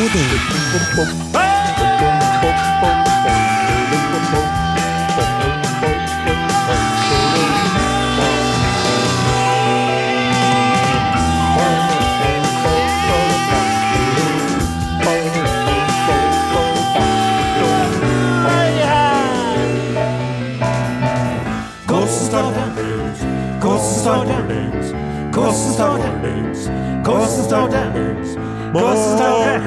Odin. Hvordan står det? Hvordan står det? Hvordan står det? Det? Hvordan står det?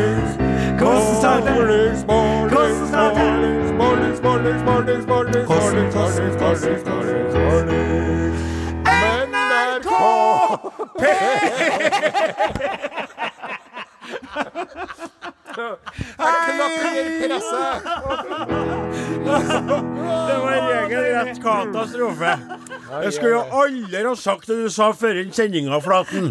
var en det? rett? NRK katastrofe. Jeg skulle jo aldri ha sagt det du sa før sendinga, Flaten.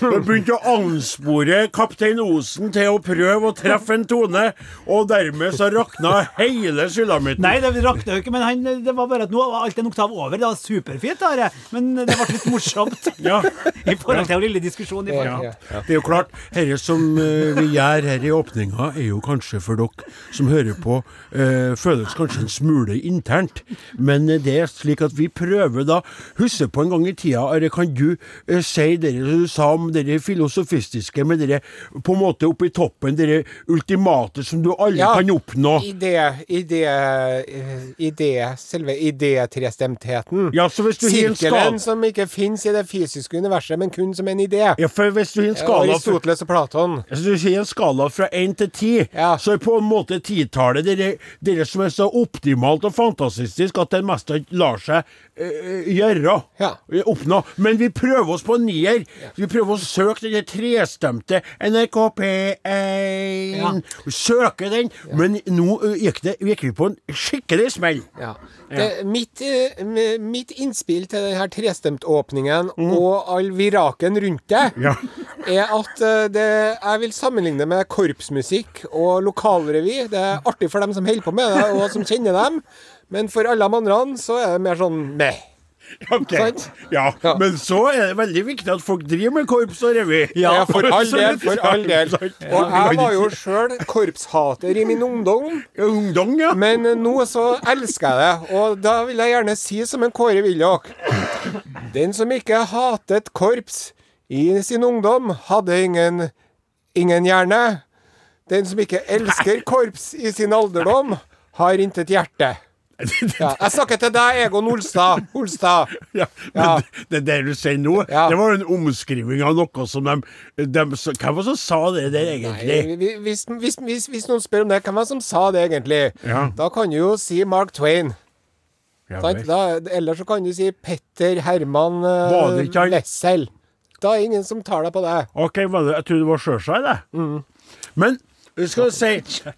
Du begynte å anspore kaptein Osen til å prøve å treffe en tone, og dermed så rakna hele sulamitten. Nei, det rakna jo ikke, men han, det var bare at nå var alt en oktav over. Det var superfint, Are. Men det ble litt morsomt Ja, i forhold til vår lille diskusjon. I ja, ja. Det er jo klart, dette som eh, vi gjør her i åpninga, er jo kanskje for dere som hører på, eh, føles kanskje en smule internt. Men det er slik at vi prøver da Husk på en gang i tida, Are, kan du eh, si det du sa om det filosofistiske med det på en måte oppe i toppen, det ultimate som du aldri Ja. kan oppnå? Idé, idé, eh, idé Selve idétrestemtheten. Ja, så hvis du har en Sirkelen skal... som ikke fins i det fysiske universet, men kun som en idé. ja, for hvis du har en skala Aristoteles og Platon. Hvis du sier en skala fra én til ti, Ja. så er på en måte titallet dere som er så optimalt og fantastisk at det meste lar seg eh, gjøre. Ja. Oppnå. Men vi prøver oss på nier. Vi prøver å søke den trestemte NRK P1. Ja. Søke den. Men nå gikk, det, gikk vi på en skikkelig smell. Ja. Det, mitt, mitt innspill til denne trestemtåpningen og all viraken rundt det, Mm. Ja. er at det, jeg vil sammenligne med korpsmusikk og lokalrevy. Det er artig for dem som holder på med det, og som kjenner dem. Men for alle de andre så er det mer sånn meh. Ok. Sant? Ja. Ja. Men så er det veldig viktig at folk driver med korps og revy. Ja, for all del, for all del. Og jeg var jo sjøl korpshater i min ungdom. Ungdom, ja. Men nå så elsker jeg det, og da vil jeg gjerne si som en Kåre Willoch Den som ikke hatet korps i sin ungdom, hadde ingen, ingen hjerne. Den som ikke elsker korps i sin alderdom, har intet hjerte. Ja, jeg snakker til deg, Egon Olstad. Olstad. Ja, men Ja. det, det du sier nå, det var en omskriving av noe som de, de Hvem var det som sa det der, egentlig? Nei, hvis, hvis, hvis, hvis noen spør om det, hvem var det som sa det egentlig? Ja. Da kan du jo si Mark Twain. Ja, Da, eller så kan du si Petter Herman uh? Wessel. Da er ingen som tar deg på det. OK, jeg trodde det var Sjøsai, det. Mm. Men skal si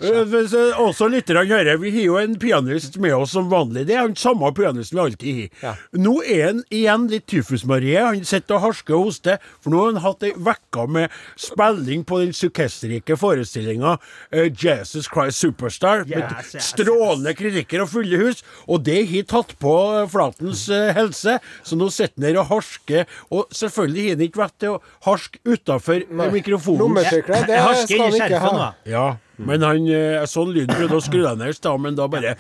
øh, Også lytterne hører, Vi har jo en pianist med oss som vanlig. Det er den samme pianisten vi alltid har. Ja. Nå er han igjen litt tyfusmarie. Han sitter og harsker og hoster. For nå har han hatt ei uke med spilling på den sukkesrike forestillinga uh, Jesus Christ Superstar. med Yes, yes, strålende kritikker og fulle hus. Og det har tatt på øh, Flatens helse. Så nå sitter han der og harsker. Og selvfølgelig har han ikke vett til å harske utafor mikrofonen. Lommetørkle, det skal han ikke ha. Ja, men han sånn lyden prøvde å skru deg ned i stad, men da bare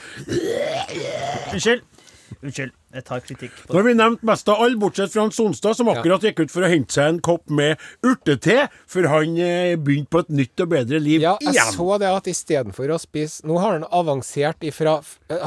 Unnskyld. Unnskyld. Jeg tar kritikk. Nå har vi nevnt mest av alle, bortsett fra Hans Sonstad, som akkurat gikk ut for å hente seg en kopp med urtete, for han eh, begynte på et nytt og bedre liv Ja, jeg igjen. så det at istedenfor å spise Nå har han avansert ifra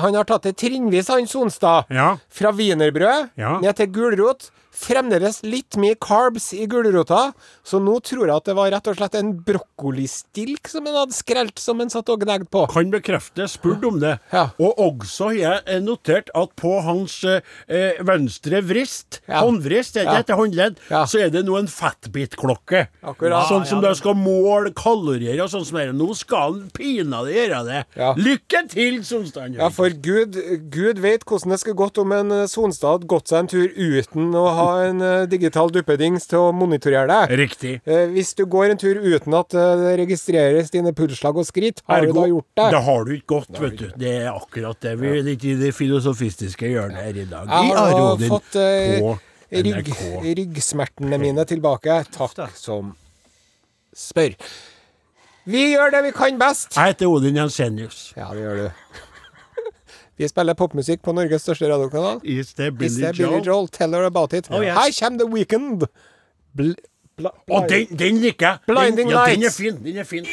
Han har tatt det trinnvis, han Sonstad. Ja. Fra wienerbrød Ja. ned til gulrot. Fremdeles litt mye carbs i gulrota, så nå tror jeg at det var rett og slett en brokkolistilk som han hadde skrelt, som han satt og gnagde på. Kan bekrefte, spurt om det. Ja. Og også har jeg eh, notert at på hans eh, eh, venstre vrist, Ja. håndvrist, er det Ja. etter håndledd, Ja. så er det nå en fatbit-klokke. Sånn som de skal måle kalorier og sånn som det. Nå skal han pinadø gjøre det. Lykke til, Sonstad. Ja, for Gud, Gud vet hvordan det skulle gått om en eh, Sonstad hadde gått seg en tur uten å ha en eh, digital duppedings til å monitorere deg. Riktig. Eh, hvis du går en tur uten at eh, det registreres dine pulsslag og skritt, har du da gjort det? Det har du ikke gått, vet du. Det er akkurat det. Vi er litt i det filosofistiske hjørnet her i dag. Jeg har da Arodin fått eh, rygg, ryggsmertene mine tilbake. Takk som spør. Vi gjør det vi kan best. Jeg heter Odin Jensenius. Ja, det gjør du. Vi spiller popmusikk på Norges største radiokanal. Is det Is there Billy Joel? Joel? Tell her about it. Oh, yes. Her kommer The Weekend. Bl bl bl oh, den, den liker jeg. Den, Blinding Lights. den er fin. Den er fin.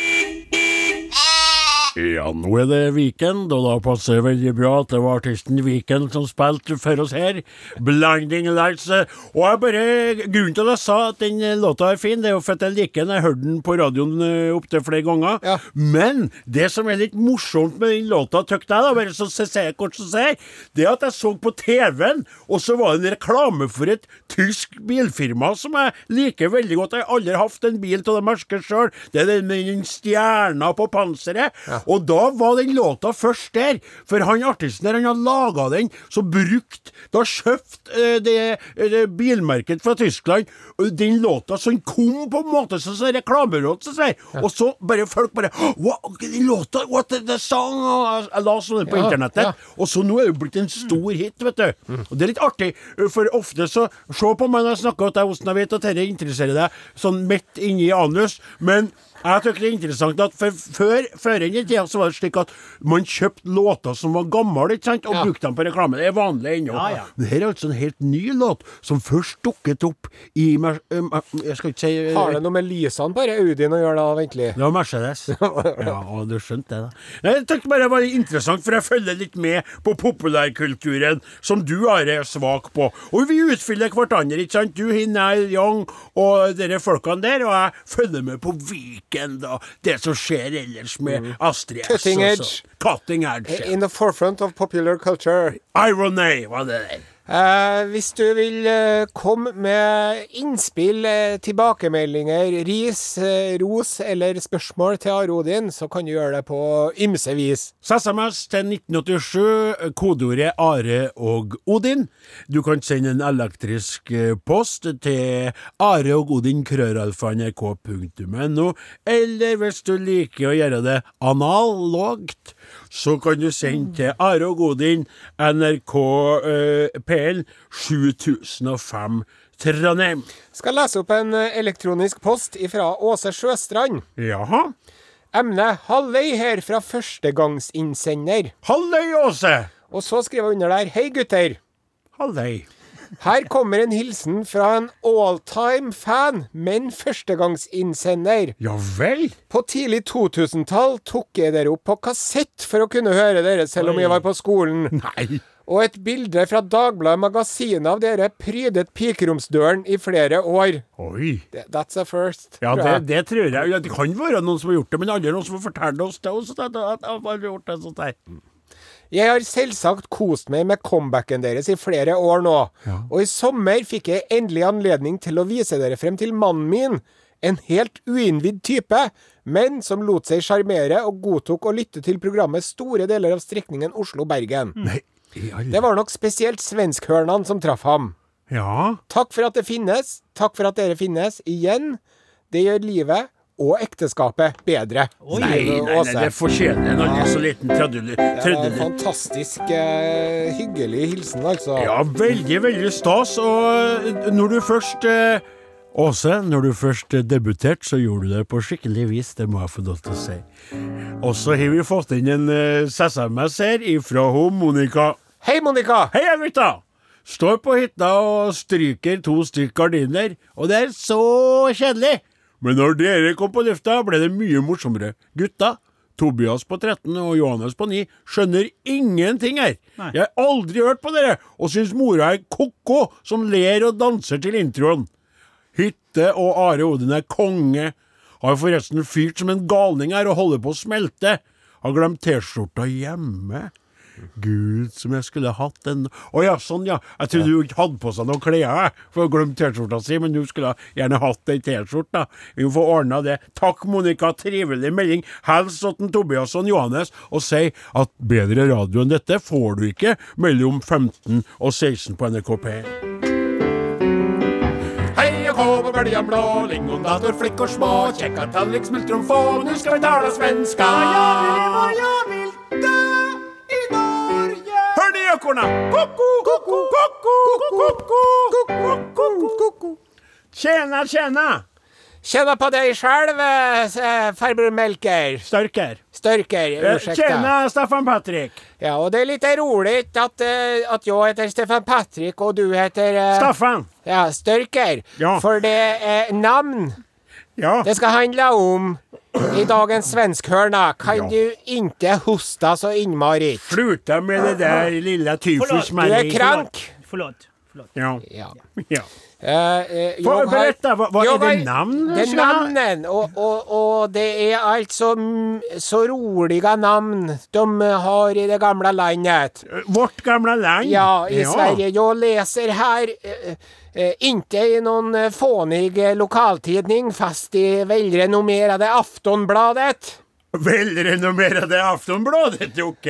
Ja, nå er det Weekend, og da passer det veldig bra at det var artisten Weekend som spilte for oss her. Blinding Lights. eh, Og jeg bare, Grunnen til at jeg sa at den eh, låta er fin, det er jo for at jeg liker den. Jeg hørte den på radioen uh, opptil flere ganger. Ja. Men det som er litt morsomt med den låta, tykker jeg, da, bare så se- se- kort som ser, det er at jeg så på TV-en, og så var det en reklame for et tysk bilfirma som jeg liker veldig godt. Jeg har aldri hatt en bil til det merket sjøl. Det er den med den stjerna på panseret. Og da var den låta først der. For han artisten der, han hadde laga den, så brukt Da kjøpt eh, det, eh, det bilmerket fra Tyskland, den låta som kom på en måte som sånn reklamelåt, så sier Og så bare folk bare What, den låta, what the, the song? Jeg, la sånne på Ja, internettet. ja. Og så nå er det blitt en stor hit, vet du. Og det er litt artig, for ofte så Se på meg når jeg snakker at jeg hvordan jeg vet at dette interesserer deg sånn midt inni anus, men jeg tykker det er interessant at for før, før i tida så var det slik at man kjøpte låter som var gamle, ikke sant, og Ja. brukte dem på reklame. Det er vanlig ennå. Ja, ja. Men her er altså en helt ny låt, som først dukket opp i Mer- Jeg skal ikke si Har det noe med lysene på Audien å gjøre da, egentlig? det var Mercedes. Ja, og du skjønte det, da. Jeg tenkte bare det var interessant, for jeg følger litt med på populærkulturen, som du Are, er svak på. Og vi utfyller hverandre, ikke sant? Du, Hinel, Young og dere folkene der, og jeg følger med på Weekend og det som skjer ellers med Astrid S. Mm. Cutting edge. Cutting edge. In the forefront of popular culture. Irony var det der. Eh, hvis du vil eh, komme med innspill, eh, tilbakemeldinger, ris, ros eller spørsmål til Are så kan du gjøre det på ymse vis. SMS til 1987, kodeordet Are og Odin. Du kan sende en elektrisk post til Are og Odin krøralfa nrk.no, eller hvis du liker å gjøre det analogt, så kan du sende til Are og Odin, NRK eh, PL 7005 Trondheim. Skal lese opp en eh, elektronisk post fra Åse Sjøstrand. Jaha. Emne 'Halløy' her fra førstegangsinnsender. Halløy, Åse! Og så skriver hun under der 'Hei, gutter'. Halløy. Her kommer en hilsen fra en all-time fan, men førstegangsinnsender. Ja vel? På tidlig 2000-tall tok jeg dere opp på kassett for å kunne høre dere selv om jeg var på skolen. Nei. Og et bilde fra Dagbladet Magasinet av dere prydet pikeromsdøren i flere år. Oi. That's a first. Ja, tror det, det tror jeg. Det kan være noen som har gjort det, men aldri noen som har fortalt oss det. Også, at, at, gjort det sånt der. Jeg har selvsagt kost meg med comebacken deres i flere år nå. Og i sommer fikk jeg endelig anledning til å vise dere frem til mannen min. En helt uinnvidd type, men som lot seg sjarmere og godtok å lytte til programmet store deler av strekningen Oslo-Bergen. Nei, Det var nok spesielt svenskhørnene som traff ham. Ja. Takk for at det finnes. Takk for at dere finnes. Igjen. Det gjør livet og ekteskapet bedre. Nei, nei, nei, det fortjener en aldri så liten tredjedel. Det var en fantastisk uh, hyggelig hilsen, altså. Ja, veldig, veldig stas. Og når du først uh Åse, når du først eh, debuterte, så gjorde du det på skikkelig vis, det må jeg få lov til å si. Og så har vi fått inn en SMS her ifra hun Monica. Hei, Monica! Hei, gutta! Står på hytta og stryker to stykk gardiner, og det er så kjedelig. Men når dere kom på lufta, ble det mye morsommere. Gutta, Tobias på 13 og Johannes på 9, skjønner ingenting her. Jeg har aldri hørt på dere, og syns mora er ko-ko som ler og danser til introen. Hytte og Are Odin er konge. Har forresten fyrt som en galning her og holder på å smelte. Har glemt T-skjorta hjemme. Gud, som jeg skulle hatt en Å ja, sånn ja. Jeg trodde du ikke hadde på seg noen klær, jeg, for å glemme T-skjorta si, men du skulle gjerne hatt ei T-skjorte. Vi må få ordna det. Takk, Monica. Trivelig melding. Hils til Tobias og Johannes, og si at bedre radio enn dette får du ikke mellom 15 og 16 på NRK P1. Hei og hå på bøljan blå, lingondator, flickor små, kjekka tallrik, smultron få, nu skal vi tala svenska. Ja, ja, dö ekorna! Koko, koko, koko, koko. Tjena, tjena! Kjenner på deg sjøl, farbror Melker. Størker. Størker, unnskyld. ursäkta. Tjena, Staffan Patrick. Ja, og det er litt rolig at, at jeg heter Stefan Patrick, og du heter eh, Staffan. ja, Størker. Ja. For det er namn Ja. det skal handle om i dagens svenskhörna. Kan Ja. du inte hosta så innmari. Sluta med det där lilla Du är tyfusmarin. krank. Förlåt. Förlåt. Ja. Ja. ja. Eh, eh, jag berätta, hva er jag det navn? Det er navnet, og, og, och, och, och det er altså så rolige navn de har i det gamle landet. Vårt gamle land? Ja, i Sverige. Jeg leser her eh, eh, i någon eh, fånig eh, lokaltidning, fast i välrenommerade Aftonbladet. Välrenommerade Aftonbladet, ok.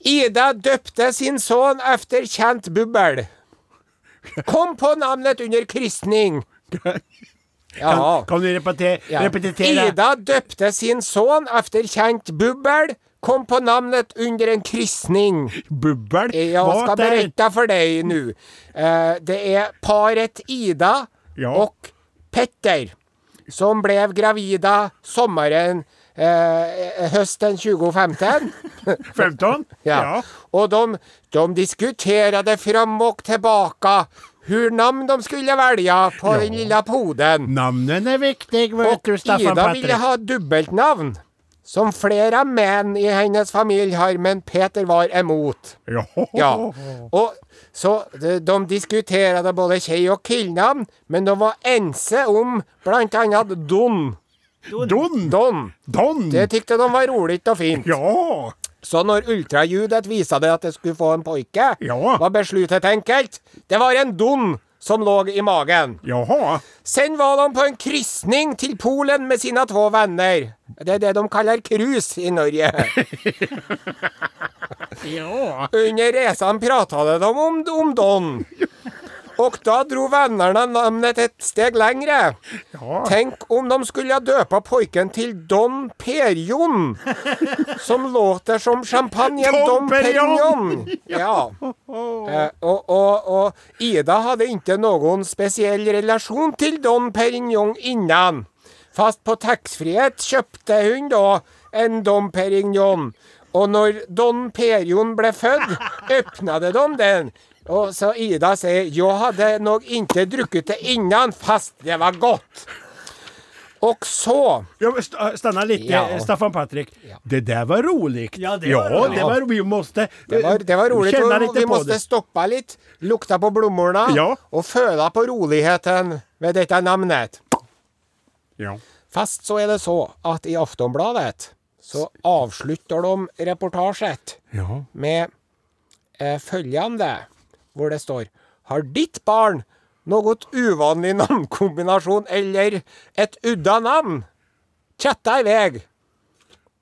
Ida døpte sin sønn efter kjent bubbel. Kom på namnet under kristning. Ja. Kan, du repetere, Ja. repetera? Ida døpte sin sønn efter kjent bubbel. Kom på namnet under en kristning. Bubbel? Hva Vad skal berette for deg nå. Eh, det er paret Ida Ja. og Petter som ble gravida sommaren eh, hösten 2015. 15? Ja. Och de, de diskuterade fram och tillbaka hur namn de skulle välja på den lilla poden. Namnen är viktig, vet Och du, Staffan Ida Patrik. ville ha dubbeltnamn. Som flera män i hennes familj har, men Peter var emot. Ja. Ja. Och så de, de diskuterade både tjej och killnamn, men de var ense om bland annat Don. Don! Don. Don! Det tykte de var roligt og fint. Ja! Så när ultraljudet det at det skulle få en pojke, Ja. var beslutet enkelt. Det var en Don som lå i magen. Jaha. Sen var de på en kryssning til Polen med sine två venner. Det er det de kaller cruise i Norge. Ja. Under resan pratade de om, om Don. Och da dro vennerne namnet et steg lengre. Ja. Tenk om de skulle døpe pojken til Don Perignon. Som låter som champagnen Don, Don Perignon. Ja. Eh, og, og, og, Ida hadde ikke noen spesiell relasjon til Don Perignon innan. Fast på taxfrihet kjøpte hun da en Don Perignon. Og når Don Perignon ble född öppnade de den. Och så Ida sier 'Jeg hadde nok ikke drukket det innan fast det var godt'. Og så Ja, stanna litt, Ja. Staffan Patrik. Ja. Det der var rolig. Ja, det var roligt. det var Vi måste Det var, det var lite vi måste det. stoppa lite, lukta på blomstene Ja. og föda på roligheten med dette namnet. Ja. Fast så er det så at i Aftonbladet så avslutter de reportaget Ja. med eh, följande, hvor det står Har ditt barn noe uvanlig navnkombinasjon eller et udda namn? Chatta veg.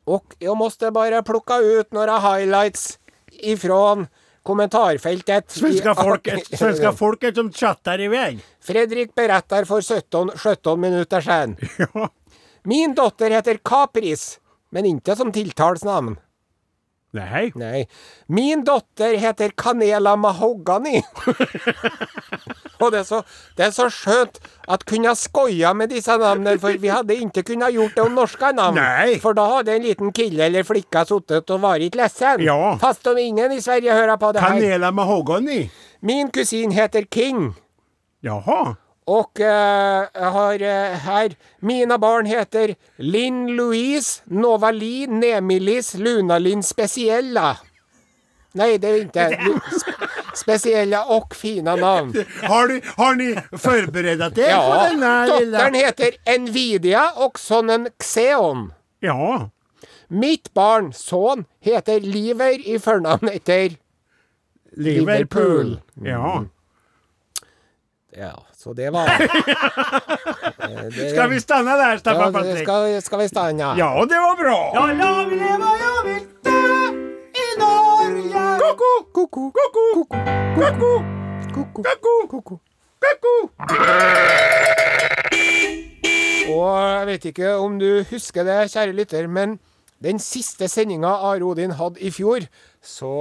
Og jeg måtte bare plukke ut noen highlights ifrån kommentarfeltet. i- Svenska folket, svenska folket som chatter i vei. Fredrik beretter for 17, 17 minutter siden. Ja. Min dotter heter Capris, men ikke som tilltalsnamn. Nej. Nei. Min dotter heter Canela Mahogany. og det er, så, det er, så skjønt at kunne skoja med disse navnene, for vi hadde ikke kunnet gjort det om norske navn. Nei. For da hadde en liten kille eller flicka sittet og vært ledsen. Ja. Fast om ingen i Sverige hører på det her. Canela Mahogany. Min kusin heter King. Jaha. Och eh, jeg har eh, her mina barn heter Linn Louise, Novali, Nemilis, Lunalin Spesiella. Nei, det er ikke Lu- og Speciella och fina namn. Har, du, har ni förberett er Ja, på denna dottern lilla... heter Nvidia og sønnen Xeon. Ja. Mitt barn, sønn, heter Liver i fornavn etter Liverpool. Liverpool. Ja. Ja, så det var... Eh, det- Skal vi stanna der, ja, Staffan Patrik? ska, ska vi stanna? Ja, det var bra. Ja, jag vill leva, jag vill dö i Norge. Koko, koko, koko, koko, Koko. koko, koko, koko. Og jeg vet ikke om du husker det, kjære lytter, men den siste sendinga Are Odin hadde i fjor, så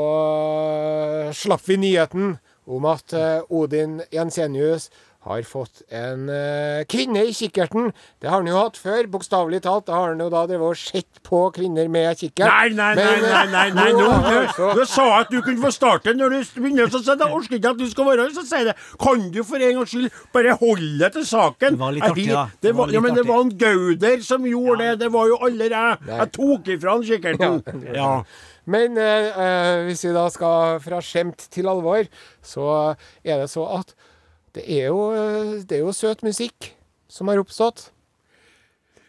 slapp vi nyheten om at eh, Odin Jensenius har fått en eh, kvinne i kikkerten. Det har han jo hatt før, bokstavelig talt. Da har han jo da drevet og sett på kvinner med kikkert. Nei, nei, nei, nei, nei, nei, nå nå, har nå, altså- sa jeg at du kunne få starte når du begynner, så sier jeg, orker ikke at du skal være her, så sier jeg det. Kan du for en gangs skyld bare holde deg til saken? Det var litt artig, da. Det var ja, men det var en Gauder som gjorde det, det var jo aldri jeg. Jeg tok ifra han kikkerten. Ja. Men eh, eh, hvis vi da skal fra skjemt til alvor, så er det så at det er jo, eh, det er jo søt musikk som har oppstått.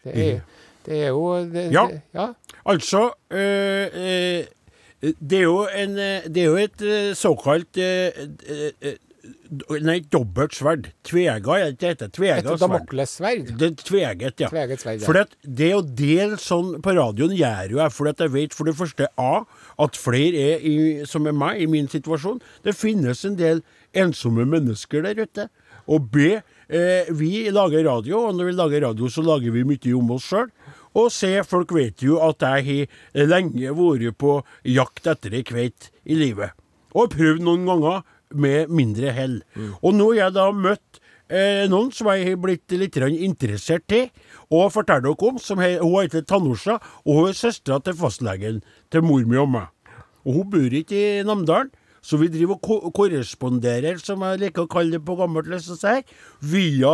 Det er, det er jo det, Ja. Ja. Altså øh, øh, Det er jo en Det er jo et såkalt øh, Nei, dobbelt sverd. Tvega, er det heter? Tvega Et sverd. damoklessverd. Det tveget, ja. Tveget sverd, ja. For det å dele sånn på radioen gjør jo jeg fordi at jeg vet for det første A, at flere er i, som er meg i min situasjon. Det finnes en del ensomme mennesker der ute. Og B, eh, vi lager radio, og når vi lager radio, så lager vi mye om oss sjøl. Og C, folk vet jo at jeg har lenge vært på jakt etter ei kveit i livet. Og prøvd noen ganger med mindre hell. Og nå har jeg da møtt eh, noen som jeg har blitt litt interessert til, og forteller dere om. Som he, hun heter Tanusha, og hun er søstera til fastlegen til mor mi og meg. Og hun bor ikke i Namdalen. Så vi driver og ko korresponderer, som jeg liker å kalle det på gammeltlig, så si, via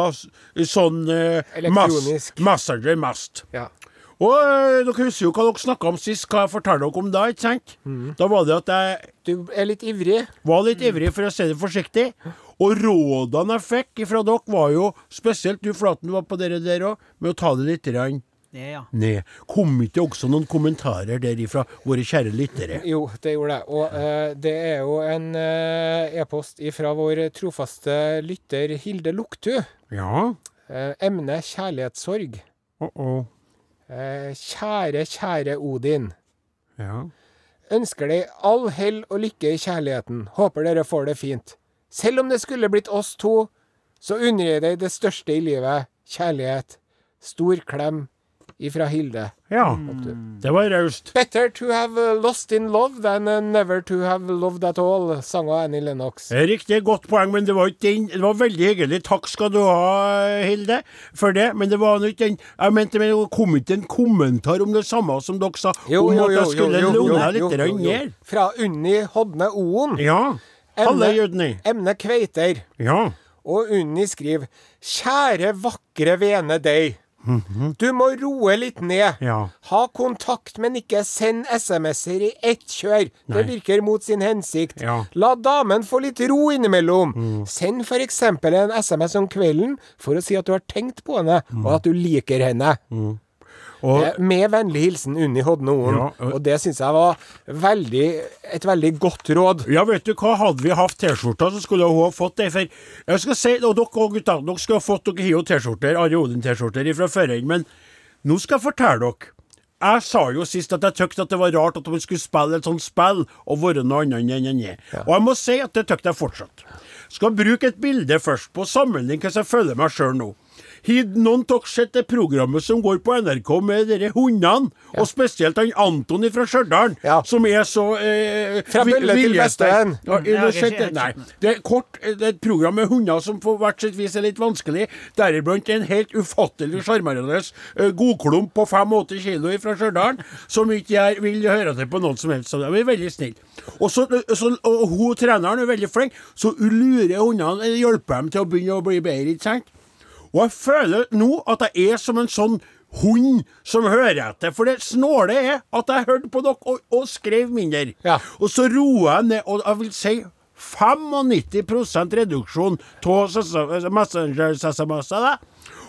sånn eh, Elektronisk. Mas Messenger Mast. Ja. Og eh, dere husker jo hva dere snakka om sist, hva jeg fortalte dere om da, ikke sant? Da var det at jeg Du er litt ivrig. var litt ivrig, for å si det forsiktig. Og rådene jeg fikk fra dere, var jo spesielt du, Flaten, var på dere der òg, med å ta det litt rann. Ned, ja. ned. Kom ikke også noen kommentarer der ifra våre kjære lyttere? Jo, det gjorde det. Og eh, det er jo en eh, e-post ifra vår trofaste lytter Hilde Luktu. Ja. Eh, emne kjærlighetssorg. Uh å. Eh, kjære, kjære Odin. Ja. Ønsker deg all hell og lykke i kjærligheten. Håper dere får det fint. Selv om det skulle blitt oss to, så unner jeg deg det største i livet. Kjærlighet. Stor klem ifra Hilde. ja. Det var raust. Better to have uh, lost in love than uh, never to have loved at all, sang Annie Lennox. Riktig, godt poeng, men det var ikke den Det var veldig hyggelig. Takk skal du ha, Hilde, for det. Men det var ikke den Jeg mente, men det kom ikke en kommentar om det samme som dere sa, jo, om at jeg skulle låne litt ned. Fra Unni Hodne Oen. Ja. Halle Unni. Emne kveiter. Ja. Og Unni skriver Kjære vakre vene deg. Du må roe litt ned. Ja. Ha kontakt, men ikke send SMS-er i ett kjør. Det Nei. virker mot sin hensikt. Ja. Mm. La damen få litt ro innimellom. Send f.eks. en SMS om kvelden for å si at du har tenkt på henne, Mm. og at du liker henne. Og Eh, Med vennlig hilsen Unni Hodne Oen. Ja, og- og det syns jeg var veldig, et veldig godt råd. Ja, vet du hva, hadde vi hatt T-skjorter, så skulle hun ha fått det. For jeg skal si, og dere også, gutta, dere skulle ha fått dere har jo T-skjorter, Are Odin-T-skjorter fra før men nå skal jeg fortelle dere. Jeg sa jo sist at jeg tykte at det var rart at man skulle spille et sånt spill og være noe annet enn enn enn. Og jeg må si at det tykte jeg fortsatt. Skal bruke et bilde først på sammenligning hvordan jeg føler meg sjøl nå. Har noen av dere sett det programmet som går på NRK med dere hundene? Og spesielt han Anton fra Stjørdal, Ja. som er så eh, Fra bølle til bestevenn. Ja, det? er kort, det er et program med hunder som på hvert sitt vis er litt vanskelig. Deriblant en helt ufattelig sjarmerende uh, godklump på 85 kilo fra Stjørdal, som ikke jeg vil høre til på noen som helst. Så de er veldig snille. Og, så, så, og hun treneren er veldig flink, så hun lurer hundene, eller hjelper dem til å begynne å bli bedre, ikke sant? Og jeg føler nå at jeg er som en sånn hund som hører etter. For det snåle er at jeg hørte på dere og, og skrev mindre. Ja. Og så roer jeg ned, og jeg vil si 95% reduksjon av Messenger-SMS-er.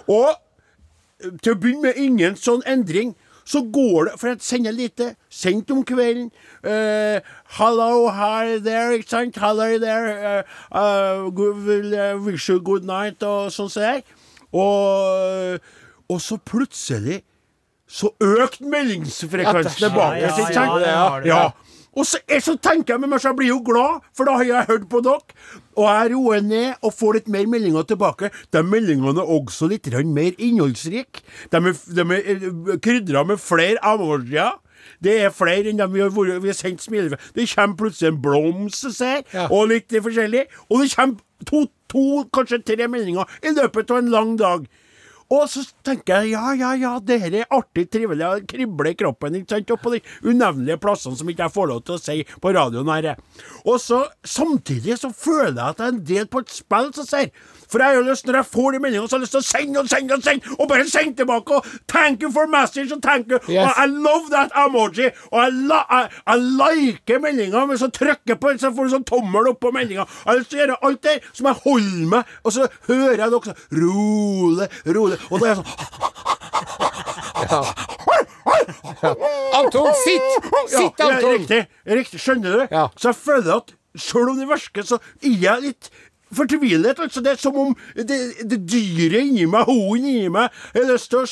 Og eh, til å begynne med ingen sånn endring. Så går det, for jeg sender lite, sendt om kvelden. Uh, hello, hi there, ikke sant? Hello there. Uh, uh, wish you good night, og sånn som det. Og, og så plutselig så økte meldingsfrekvensen tilbake. ja, ja. Ja. Og så, eh, så tenker jeg med meg, så jeg blir jo glad, for da har jeg hørt på dere. Og jeg roer ned og får litt mer meldinger tilbake. De meldingene er også litt mer innholdsrike. De er, de er krydra med flere emojier. Det er flere enn dem vi har, vært- vi har sendt smilefjes Det kommer plutselig en blomst og litt forskjellig. Og det kommer to to, kanskje tre meldinger i løpet av en lang dag. Og så tenker jeg ja, ja, ja, det her er artig, trivelig, jeg kribler i kroppen, ikke sant, og på de unevnelige plassene som ikke jeg får lov til å si på radioen her. Og så samtidig så føler jeg at jeg er en del på et spill som sier For jeg har lyst, når jeg får de meldingene, så har jeg lyst til å sende og sende og sende, og bare sende tilbake, og thank you for message, og thank you, Yes. og I love that emoji, og jeg, la, jeg, jeg liker meldinga, men så trykker jeg på den, så får du sånn tommel opp på meldinga. Jeg har lyst til å gjøre alt det som jeg holder meg, og så hører jeg dere sånn rolig, rolig, og da er jeg sånn Anton, sitt! Sitt, ja, Anton! Riktig, riktig, skjønner du? Ja. Så jeg føler at selv om det versker, så er jeg litt fortvilet. Altså, det er som om det, det dyret inni meg, hunden inni meg, har lyst til å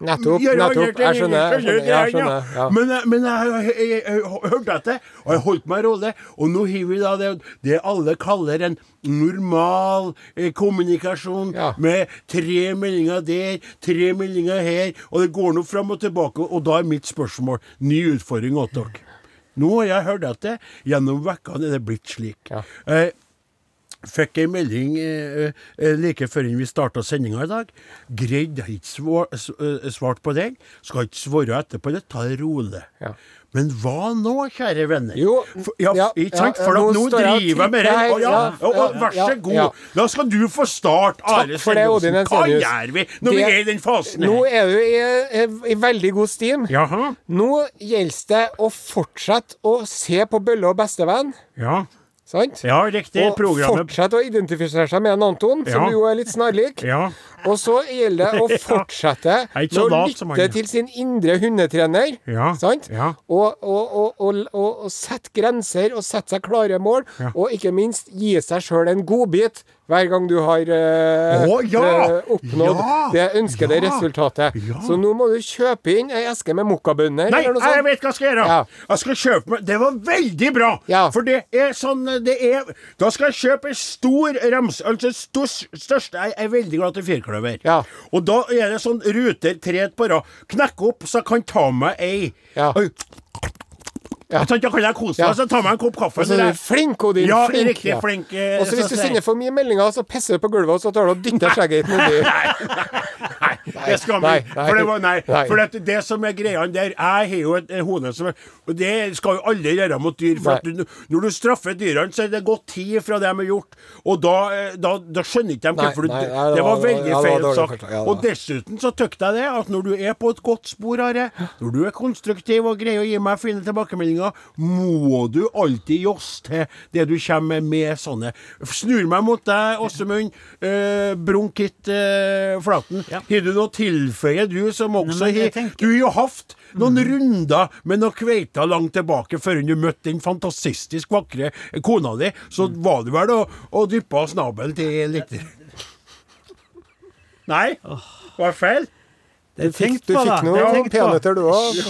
Nettopp. nettopp. Jeg skjønner. Jeg skjønner, jeg skjønner ja. Men, men jeg, jeg, jeg, hørte etter, og jeg holdt meg rolig. Og nå har vi da det, det alle kaller en normal eh, kommunikasjon, Ja. med tre meldinger der, tre meldinger her, og det går nå fram og tilbake. Og da er mitt spørsmål, ny utfordring til dere. Nå har jeg hørt etter. gjennom vekkene er det blitt slik. Ja. Eh, Fikk ei melding eh, eh, like før vi starta sendinga i dag. Greide ikke svar, s- eh, svart på den. Skal ikke svare etterpå det. tar det rolig. Ja. Men hva nå, kjære venner? Jo, For, ja, ja, ikke sant? For nå nå driver jeg med det. Og ja, ja, og, og, vær så god. Da skal du få starte, Are det, Stendosen. Hva gjør vi når vi er i den fasen Nå her? er du i, i, i veldig god stim. Jaha? Nå gjelder det å fortsette å se på Bølle og bestevenn. Ja. Sant? ja, riktig. og Programmet fortsette å identifisere seg med en Anton, som jo er litt snarlik. Ja. Og så gjelder det å fortsette så med å lytte til sin indre hundetrener. Ja, Sant? ja. Og, og, og, og, og, og sette grenser og sette seg klare mål. Og ikke minst gi seg sjøl en godbit hver gang du har eh, Å, ja! eh, oppnådd Ja! det ønskede Ja! resultatet. Ja. Så nå må du kjøpe inn ei eske med mokkabønner Nei, eller noe jeg sånt. vet hva jeg skal gjøre. Ja. Jeg skal kjøpe meg Det var veldig bra! Ja. For det er sånn det er, Da skal jeg kjøpe en stor rams... Altså stor, største Jeg er veldig glad til firkløver. Ja. Og da er det sånn ruter tre på rad. Knekke opp, så jeg kan ta meg ei. Ja. Oi. Ja. Da kan jeg kose meg, så tar jeg en kopp kaffe. Altså, flink, Odin. Ja, flink. riktig flink, eh, Og så hvis du sender for mye meldinger, så pisser du på gulvet, og så tar du og dytter skjegget ditt nedi. Nei, det skal vi. For det, var, nei, nei. for det, det som er greia der Jeg har jo et et hode som er Og det skal jo alle gjøre mot dyr. For du, når du straffer dyrene, så er det gått tid fra det de har gjort. Og da, eh, da, da skjønner ikke de hvorfor det, var veldig feil sagt. og dessuten så tykte jeg det at når du er på et godt spor, Are, når du er konstruktiv og greier å gi meg fine tilbakemeldinger, må du alltid josse til det du kommer med sånne. Snur meg mot deg, Åsemund. Eh, Bronkitt eh, Flaten. Ja. Har du noe å tilføye, du som også har tenker- Du har jo hatt noen runder med noen kveiter langt tilbake før du møtte den fantastisk vakre kona di. Så var du vel og, og dyppa snabelen til litt Nei? Var det feil? Er Du fikk, du fikk er noen peanøtter, du òg.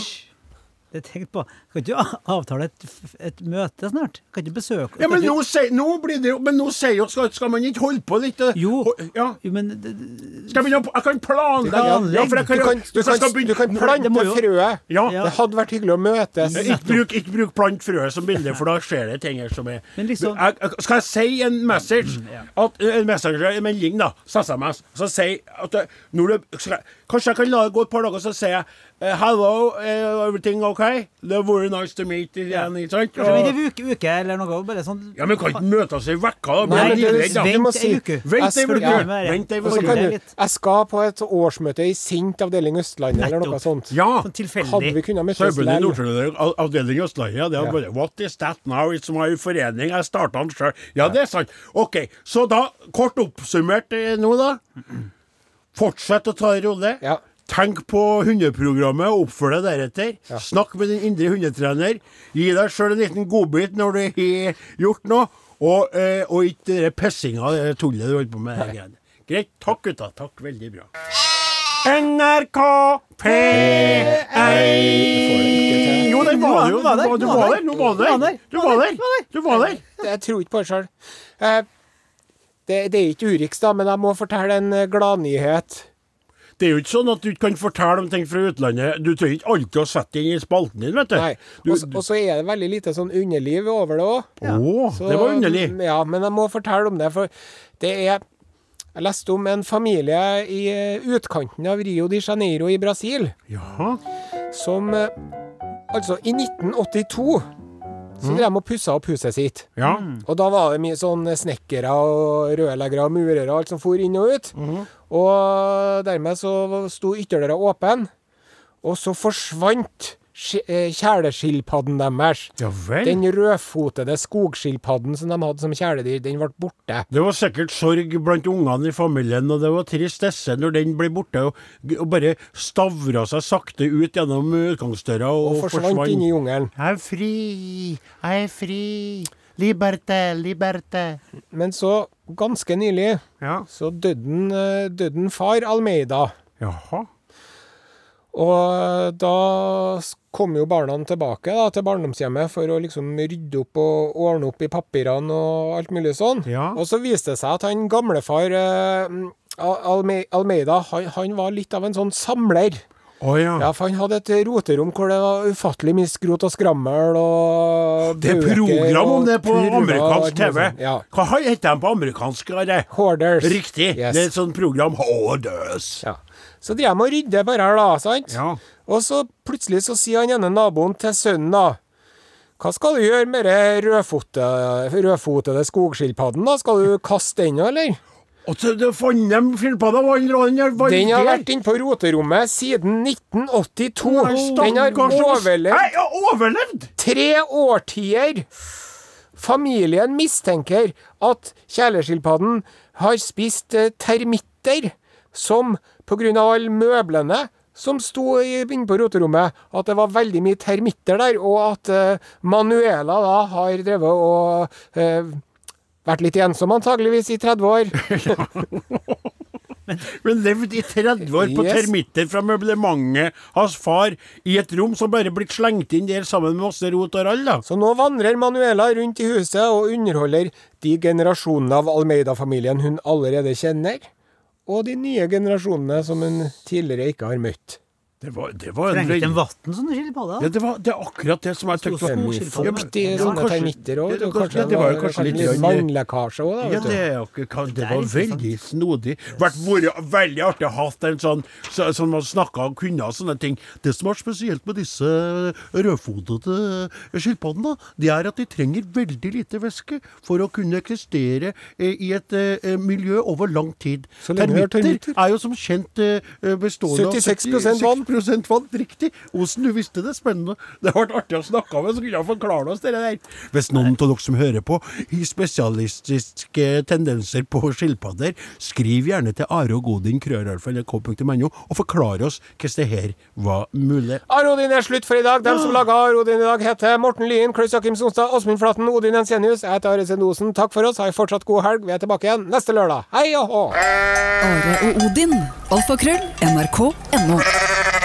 Det er tenkt på. Kan ikke du avtale et, et møte snart? Kan ikke besøke Ja, men nå, se, nå blir det jo Men nå sier jo skal, skal man ikke holde på litt eh, Jo. ho- Ja. Jo, men det, det- Skal jeg begynne å Jeg kan planlegge. Ja, for jeg Du kan, du kan, skal begynne- du kan plante det frøet. Ja. Ja. Det hadde vært hyggelig å møtes. Ikke bruk, ikke bruk plant frøet som bilde, for da skjer det ting her som er Men liksom- jeg, jeg, Skal jeg si en message? ja. At, en message, en melding, da. SMS. Så si at når du skal, jeg- Kanskje jeg kan la det gå et par dager, så sier jeg eh, Hello, uh, everything okay? Det var very nice to meet you again. Ikke sant? Kanskje Og- en uke, uke eller noe? Bare sånn Ja, men kan ikke møtes i da? Nei, det- livredd, da. du Vent ei uke. Vent ei uke. Vent ei uke. jeg skal på et årsmøte i Sint avdeling Østlandet, eller noe sånt. Ja. Sånn tilfeldig. Hadde vi kunnet møtes i av- avdeling Østlandet. Ja, det Ja. bare What is that now? It's my forening. Jeg starta den sjøl. Ja, det er sant. OK. Så da, kort oppsummert eh, nå, da. Fortsett å ta en rolle. Ja. Tenk på hundeprogrammet og oppfør deg deretter. Snakk med din indre hundetrener. Gi deg sjøl en liten godbit når du har gjort noe. Og, eh, og ikke den pissinga, det tullet du holder på med. det. Greit. Takk, gutta. Takk. Veldig bra. NRK P1 Jo, den var jo den Du var der. Nå var der. Du var der. Du var der. Jeg tror ikke på det sjøl. Det, det er ikke Urix, da, men jeg må fortelle en eh, gladnyhet. Det er jo ikke sånn at du ikke kan fortelle om ting fra utlandet. Du trenger ikke alltid å sette det inn i spalten din, vet du. Nei. Du- Og så- er det veldig lite sånn underliv over det òg. Å, det var underlig. Ja, men jeg må fortelle om det, for det er Jeg leste om en familie i eh, utkanten av Rio de Janeiro i Brasil, Jaha. som eh, Altså, i 1982 så drev de og pussa opp huset sitt. Ja. Og da var det mye sånn snekkere og rørleggere og murere og alt som for inn og ut. Og dermed så sto ytterdøra åpen, og så forsvant sk- eh, kjæleskilpadden deres. Ja vel. Den rødfotede skogskilpadden som de hadde som kjæledyr, den ble borte. Det var sikkert sorg blant ungene i familien, og det var tristesse når den ble borte og, og bare stavra seg sakte ut gjennom utgangsdøra og, Og forsvant inn i jungelen. Jeg er fri, jeg er fri. Liberte, liberte. Men så, ganske nylig, Ja. så døde eh, døde en far Almeida. Jaha. Og da kom jo barna tilbake da, til barndomshjemmet for å liksom rydde opp og ordne opp i papirene og alt mulig sånn. Ja. Og så viste det seg at han gamlefar eh, Alme Almeida, han, han var litt av en sånn samler. Oh, ja. Ja, for han hadde et roterom hvor det var ufattelig mye skrot og skrammel og Det er program om det på amerikansk TV. Ja. Hva heter de på amerikansk? Horders. Riktig. Yes. Det er et sånt program. Horders. Ja. Så driver de og rydder bare her, da, sant? Ja. Og så plutselig så sier han ene naboen til sønnen, da. Hva skal du gjøre med den rødfote, rødfotede skogskilpadden, da? Skal du kaste den, eller? Og så det fant dem skilpadda, den der var Den har vært inne på roterommet siden 1982. Den har overlevd Nei, ja, overlevd! tre årtier. Familien mistenker at kjæleskilpadden har spist eh, termitter, som pga. alle møblene som sto i- inne på roterommet, at det var veldig mye termitter der, og at eh, Manuela da har drevet og eh, vært litt ensom antageligvis i 30 år. Men levd i 30 år på Yes. termitter fra møblementet hans far i et rom som bare blitt slengt inn der sammen med masse rot og rall, da. Så nå vandrer Manuela rundt i huset og underholder de generasjonene av Almeida-familien hun allerede kjenner, og de nye generasjonene som hun tidligere ikke har møtt. Det var, det var en Trengte en vann på deg? ja, det, var, det er akkurat det som jeg tenkte var Skogskilpadde. Ja, men- ja, sånne termitter òg. det var jo kanskje litt vannlekkasje òg, da. Ja, det, er det Det var veldig snodig. Vært vært veldig artig å ha en sånn så- som man snakka og kunne og sånne ting. Det som er spesielt med disse rødfotede skilpaddene, det er at de trenger veldig lite væske for å kunne eksistere eh, i et eh, miljø over lang tid. Det er termitter. er jo som kjent eh, bestående av 76% vann. 76% Riktig. Osen, du visste det. Spennende. Det har vært artig å snakke med, så kunne jeg forklare oss det der. Hvis noen av dere som hører på, har spesialistiske tendenser på skilpadder, skriv gjerne til Are og Godin, krøralfa.nrk.no, og forklar oss hvordan det her var mulig. Arodin er slutt for i dag. De som laga Arodin i dag, heter Morten Lyen, Klaus Jakim Sonstad, Åsmund Flaten, Odin Ensenius. Jeg heter Are Sendosen. Takk for oss. Ha en fortsatt god helg. Vi er tilbake igjen neste lørdag. Hei og hå! Are og Odin. Alfakrøll. NRK.no.